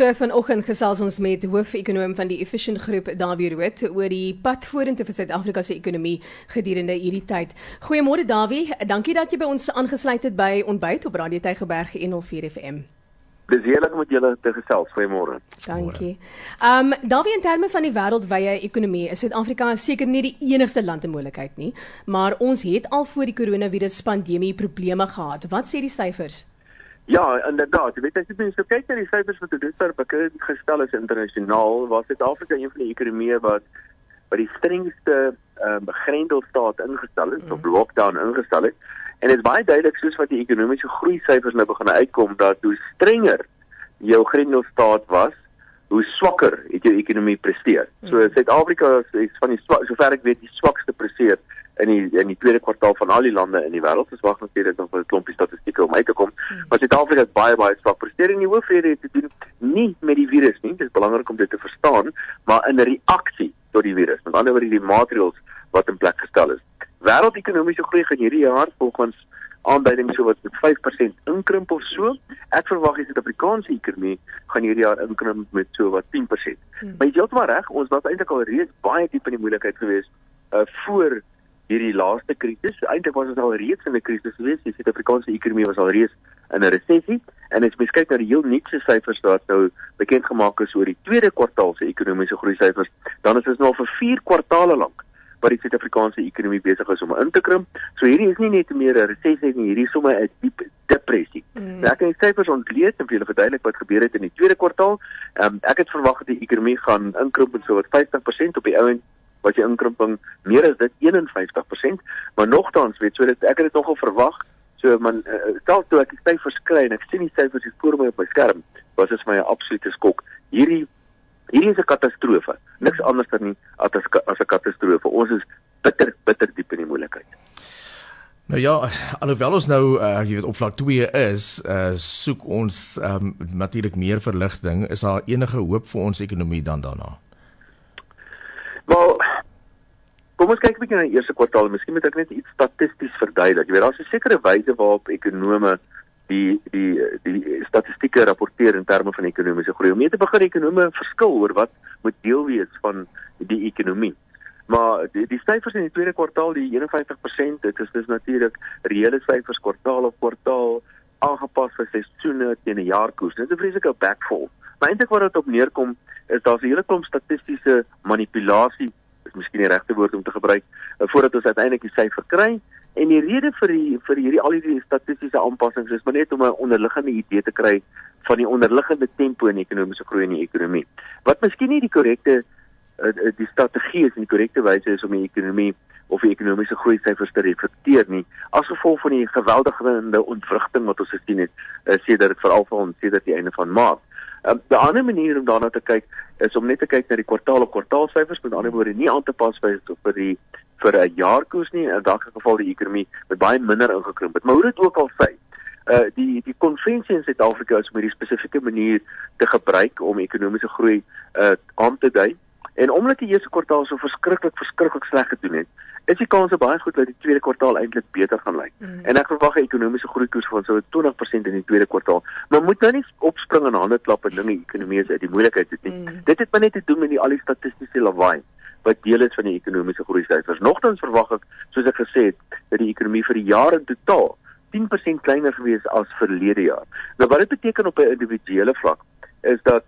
So vanoggend gesels ons met hoofekonoom van die Efficient Groep, Dawie Rood, oor die pad vorentoe vir Suid-Afrika se ekonomie gedurende hierdie tyd. Goeiemôre Dawie, dankie dat jy by ons aangesluit het by Ontbyt op Radio Tygerberg 104 FM. Dis heerlik om met julle te gesels. Goeiemôre. Dankie. Ehm um, Dawie in terme van die wêreldwye ekonomie, is Suid-Afrika seker nie die enigste land in moontlikheid nie, maar ons het al voor die koronavirus pandemie probleme gehad. Wat sê die syfers? Ja, inderdaad. Jy weet as jy mens so kyk na die syfers wat dit vir bekend gestel is internasionaal, was Suid-Afrika een van die ekonomieë wat by die strengste ehm uh, grendelstaat ingestel is, mm. of lockdown ingestel het. En dit is baie duidelik soos wat die ekonomiese groei syfers nou begin uitkom dat hoe strenger jou grendelstaat was, hoe swakker het jou ekonomie presteer. So mm. Suid-Afrika is van die sover ek weet die swakste presteer in die in die tweede kwartaal van al die lande in die wêreld. Ons wag natuurlik nog vir 'n klompie statistieke om uit te kom. Hmm. Maar Suid-Afrika het baie baie swak presteer en die hoofrede het te doen nie met die virus nie. Dit is belangrik om dit te verstaan, maar in 'n reaksie tot die virus. Met ander woorde die maatreëls wat in plek gestel is. Wêreldekonomiese groei gaan hierdie jaar volgens aanduidings so wat met 5% inkrimp of so. Ek verwag die Suid-Afrikaanse ekonomie gaan hierdie jaar inkrimp met so wat 10%. Hmm. Maar jy het heeltemal reg, ons was eintlik al reeds baie diep in die moeilikheid geweest uh voor hierdie laaste krisis. Eintlik was ons al reeds in 'n krisis geweest. Die Suid-Afrikaanse ekonomie was al reeds in 'n resessie en as mens kyk na die heel nuutste syfers wat nou bekend gemaak is oor die tweede kwartaal se ekonomiese groei syfers, dan is dit nou vir 4 kwartaale lank wat die Suid-Afrikaanse ekonomie besig is om in te krimp. So hierdie is nie net meer 'n resessie nie, hierdie is sommer 'n diep depressie. Mm. Ek kan die syfers ontleed en vir julle verduidelik wat gebeur het in die tweede kwartaal. Um, ek het verwag dat die ekonomie gaan inkrimp met so wat 50% op die ou en wat jy inkrimping meer as dit 51%, maar nogtans weet so dat ek het dit nogal verwag. So man uh, stel toe ek die syfers kry en ek sien die syfers hier voor my op my skerm, was dit vir my 'n absolute skok. Hierdie hierdie is 'n katastrofe. Niks anders dan nie as as 'n katastrofe. Ons is bitter bitter diep in die moeilikheid. Nou ja, alhoewel ons nou uh, jy weet op vlak 2 is, uh, soek ons um, natuurlik meer verligting. Is daar enige hoop vir ons ekonomie dan daarna? Wel, kom ons kyk 'n bietjie na die eerste kwartaal. Miskien moet ek net iets statisties verduidelik. Jy weet daar's 'n sekere wyse waarop ekonome die die die statistieke rapporteer in terme van ekonomiese groei. Om mee te begin, ekonome verskil oor wat moet deel wees van die ekonomie. Maar die die syfers in die tweede kwartaal, die 51%, dit is dis natuurlik reële syfers kwartaal op kwartaal aangepas vir seisoene teen 'n jaarkoers. Dit is 'n vreeslike backfall. Maar eintlik wat dit op neerkom is daar 'n hele klomp statistiese manipulasie, is miskien die regte woord om te gebruik, uh, voordat ons uiteindelik die syfer kry. En die rede vir die vir hierdie al hierdie statistiese aanpassings is maar net om 'n onderliggende idee te kry van die onderliggende tempo in ekonomiese groei in die ekonomie. Wat miskien nie die korrekte uh, die strategie is en die korrekte wyse is om die ekonomie of die ekonomiese groei syfers te reflekteer nie as gevolg van die geweldige ontwrigting wat ons gesien het uh, sedert veral van sedert die einde van Maart. Um, 'n ander manier om daarna te kyk is om net te kyk na die kwartaal op kwartaal syfers, met ander woorde nie aan te pas by vir die vir 'n jaarkoers nie. In daardie geval die ekonomie met baie minder ingekrimp het. Maar hoe dit ook al sê, uh die die konvensie in Suid-Afrika is om hierdie spesifieke manier te gebruik om ekonomiese groei uh aan te dui. En omdat die eerste kwartaal so verskriklik verskriklik sleg gedoen het, is die kans baie goed dat die tweede kwartaal eintlik beter gaan lyk. Mm. En ek verwag 'n ekonomiese groeikoers van so 20% in die tweede kwartaal. Maar moet nou nie opspring en hande klap en dinge ekonomie is uit die moeilikheid het nie. Mm. Dit het maar net te doen met die al die statistiese lawaai wat deel is van die ekonomiese groei syfers. Nogtans verwag ek, soos ek gesê het, dat die ekonomie vir die jaar in totaal 10% kleiner gewees as verlede jaar. Nou wat dit beteken op 'n individuele vlak is dat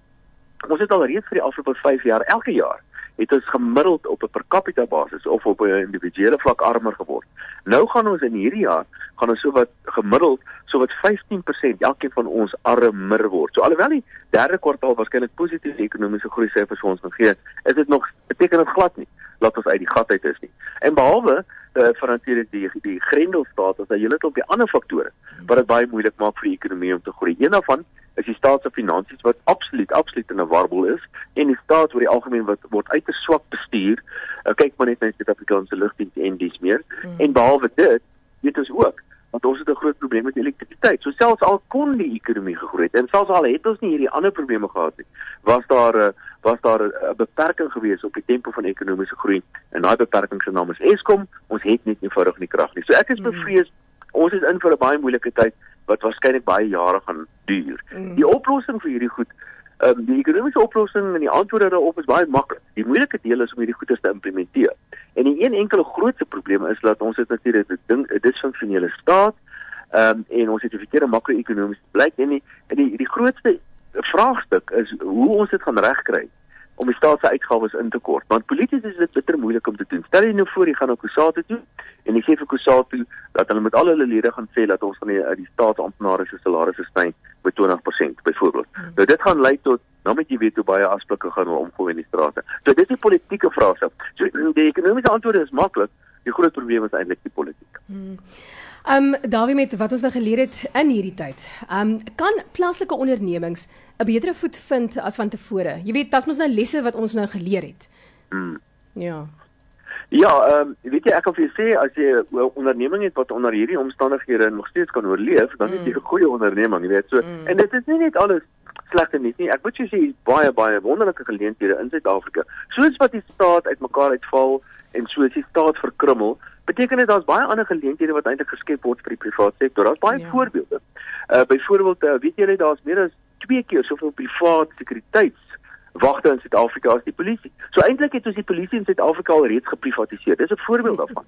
ons het al reeds vir die afgelope 5 jaar elke jaar het ons gemiddeld op 'n per capita basis of op 'n individuele vlak armer geword. Nou gaan ons in hierdie jaar gaan ons sowat gemiddeld sowat 15% elkeen van ons armer word. So alhoewel die derde kwartaal waarskynlik positiewe ekonomiese groei syfers vir ons gegee, is dit nog beteken dit glad nie dat ons uit die gat uit is nie. En behalwe uh, vir natuurlik die die grendelstaat, as jy net op die ander faktore wat dit baie moeilik maak vir die ekonomie om te groei. Een daarvan is die staat se finansies wat absoluut absoluut in 'n warbel is en die staat oor die algemeen wat word uiters swak bestuur. Uh, kyk maar net na die Suid-Afrikaanse lugdiens en dis meer. Hmm. En behalwe dit, weet ons ook want ons het 'n groot probleem met elektrisiteit. So selfs al kon die ekonomie gegroei het en selfs al het ons nie hierdie ander probleme gehad nie, was daar 'n was daar 'n beperking gewees op die tempo van ekonomiese groei en daai beperking se naam is Eskom. Ons het net nie eenvoudig nie krag nie. So ek is hmm. bevrees ons is in vir 'n baie moeilike tyd wat waarskynlik baie jare gaan duur. Mm. Die oplossing vir hierdie goed Ehm um, die ekonomiese oplossing en die antwoorde daarop is baie maklik. Die moeilike deel is om hierdie goeie te implementeer. En die een enkele grootste probleem is dat ons het natuurlik 'n ding 'n disfunksionele staat ehm um, en ons het 'n verkeerde makro-ekonomiese beleid en die en die die grootste vraagstuk is hoe ons dit gaan regkry om die staat se uitgawes in te kort. Want polities is dit bitter moeilik om te doen. Stel jy nou voor jy gaan na Kusatu toe en jy sê vir Kusatu dat hulle met al hulle lede gaan sê dat ons van die uit die staatsamptenare se salarisse styn met 20% byvoorbeeld. Hmm. Nou dit gaan lei tot nou met jy weet hoe baie afsplikke gaan omgooi in die strate. So dis 'n politieke vraagstuk. So die ekonomiese antwoord is maklik. Die groot probleem is eintlik die politiek. Hmm. Ehm um, Dawie met wat ons nou geleer het in hierdie tyd. Ehm um, kan plaaslike ondernemings 'n beter voet vind as van tevore? Jy weet, dit is mos nou lesse wat ons nou geleer het. Mm. Ja. Ja, ehm um, weet jy ek kan vir jou sê as jy 'n onderneming het wat onder hierdie omstandighede nog steeds kan oorleef, dan mm. is jy 'n goeie onderneming, jy weet. So mm. en dit is nie net alles slegte nie. nie. Ek moet jou sê baie baie wonderlike geleenthede in Suid-Afrika. Soos wat die staat uitmekaar uitval en soos die staat verkrummel, beteken dit daar's baie ander geleenthede wat eintlik geskep word vir die private sektor. Daar's baie ja. voorbeelde. Uh byvoorbeeld, uh, weet julle daar's meer as 2 keer soveel private sekuriteitswagte in Suid-Afrika as die polisie. So eintlik het ons die polisie in Suid-Afrika al reeds geprivatiseer. Dis 'n voorbeeld daarvan.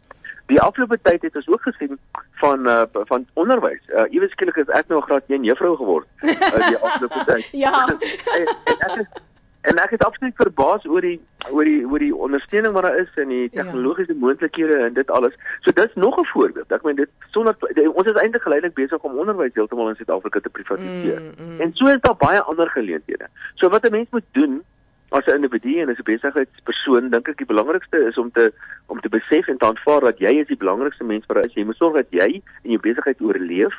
Die afgelope tyd het ons ook gesien van uh van onderwys. Uh ewe skielik is ek nou 'n graad 1 juffrou geword uh, die afgelope tyd. ja. en, en ek is En ek is absoluut verbaas oor die oor die oor die ondersteuning wat daar is en die ja. tegnologiese ja. moontlikhede en dit alles. So dis nog 'n voorbeeld. Ek meen dit sonder ons is eintlik geleidelik besig om onderwys heeltemal in Suid-Afrika te privatiseer. Mm, mm. En so is daar baie ander geleenthede. So wat 'n mens moet doen as 'n individu en as 'n besigheidspersoon, dink ek die belangrikste is om te om te besef en te aanvaar dat jy is die belangrikste mens vir jou. Jy moet sorg dat jy en jou besigheid oorleef.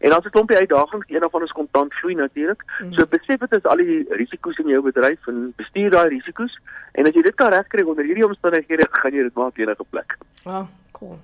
En as 'n klompie uitdagings, een ander is kontant vloei natuurlik. Mm. So besef dit is al die risiko's in jou bedryf en bestuur daai risiko's. En as jy dit kan regkry onder hierdie omstandighede, gaan jy dit maak enige plek. Wow, cool.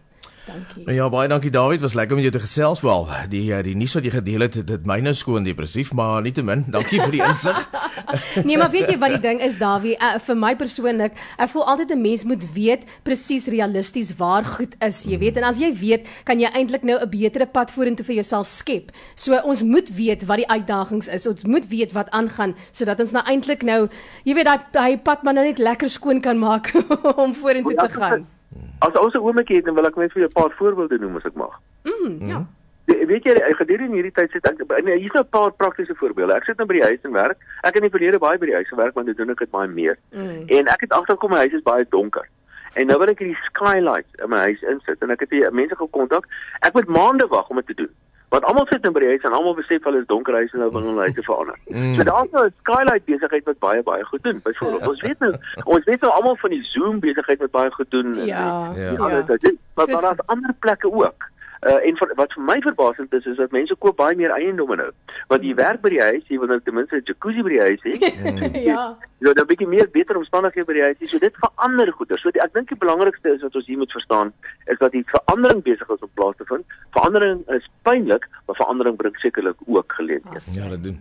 Dankie. Nou ja, baie dankie David, was lekker om jou te gesels wel. Die eh, die nuus wat jy gedeel het, dit my nou skoon depressief, maar nietemin, dankie vir die insig. nee, maar weet jy wat die ding is Dawie, uh, vir my persoonlik, ek voel altyd 'n mens moet weet presies realisties waar goed is, jy weet, en as jy weet, kan jy eintlik nou 'n betere pad vorentoe vir jouself skep. So ons moet weet wat die uitdagings is. Ons moet weet wat aangaan sodat ons nou eintlik nou, jy weet, daai daai pad maar nou net lekker skoon kan maak om vorentoe te gaan. As ons 'n oomblik het, dan wil ek net vir jou 'n paar voorbeelde noem as ek mag. Mm, ja. Die, weet jy, gedurende hierdie tyd sit ek nee, hier's 'n paar praktiese voorbeelde. Ek sit nou by die huis en werk. Ek het in die verlede baie by die huis gewerk, maar nou doen ek dit baie meer. Mm. En ek het agterkom my huis is baie donker. En nou wil ek hierdie skylights in my huis insit en ek het hier mense gekontak. Ek moet maande wag om dit te doen. Want almal sit in by die huis en almal besef hulle is donker huise nou wil hulle huise verander. Mm. So daar's nou 'n skylight besigheid wat baie baie goed doen. Byvoorbeeld, ja. ons weet nou ons weet nou almal van die Zoom besigheid wat baie goed doen. Ja. En, ja. ja. Maar daar's ander plekke ook. Uh, en vir, wat vir my verbasend is is dat mense koop baie meer eiendomme nou. Want jy werk by die huis, jy wil nou ten minste 'n jacuzzi by die huis hê. ja. Ja, dan 'n bietjie meer beter omstandighede by die huis. So dit verander goeder. So die, ek dink die belangrikste is wat ons hier moet verstaan is dat die verandering besig is om plaas te vind. Verandering is pynlik, maar verandering bring sekerlik ook geleenthede. Ja, dit doen.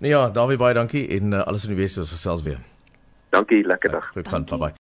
Nou ja, Dawie baie dankie en uh, alles in die beste ons gesels weer. Dankie, lekker dag. Goed gaan, bye.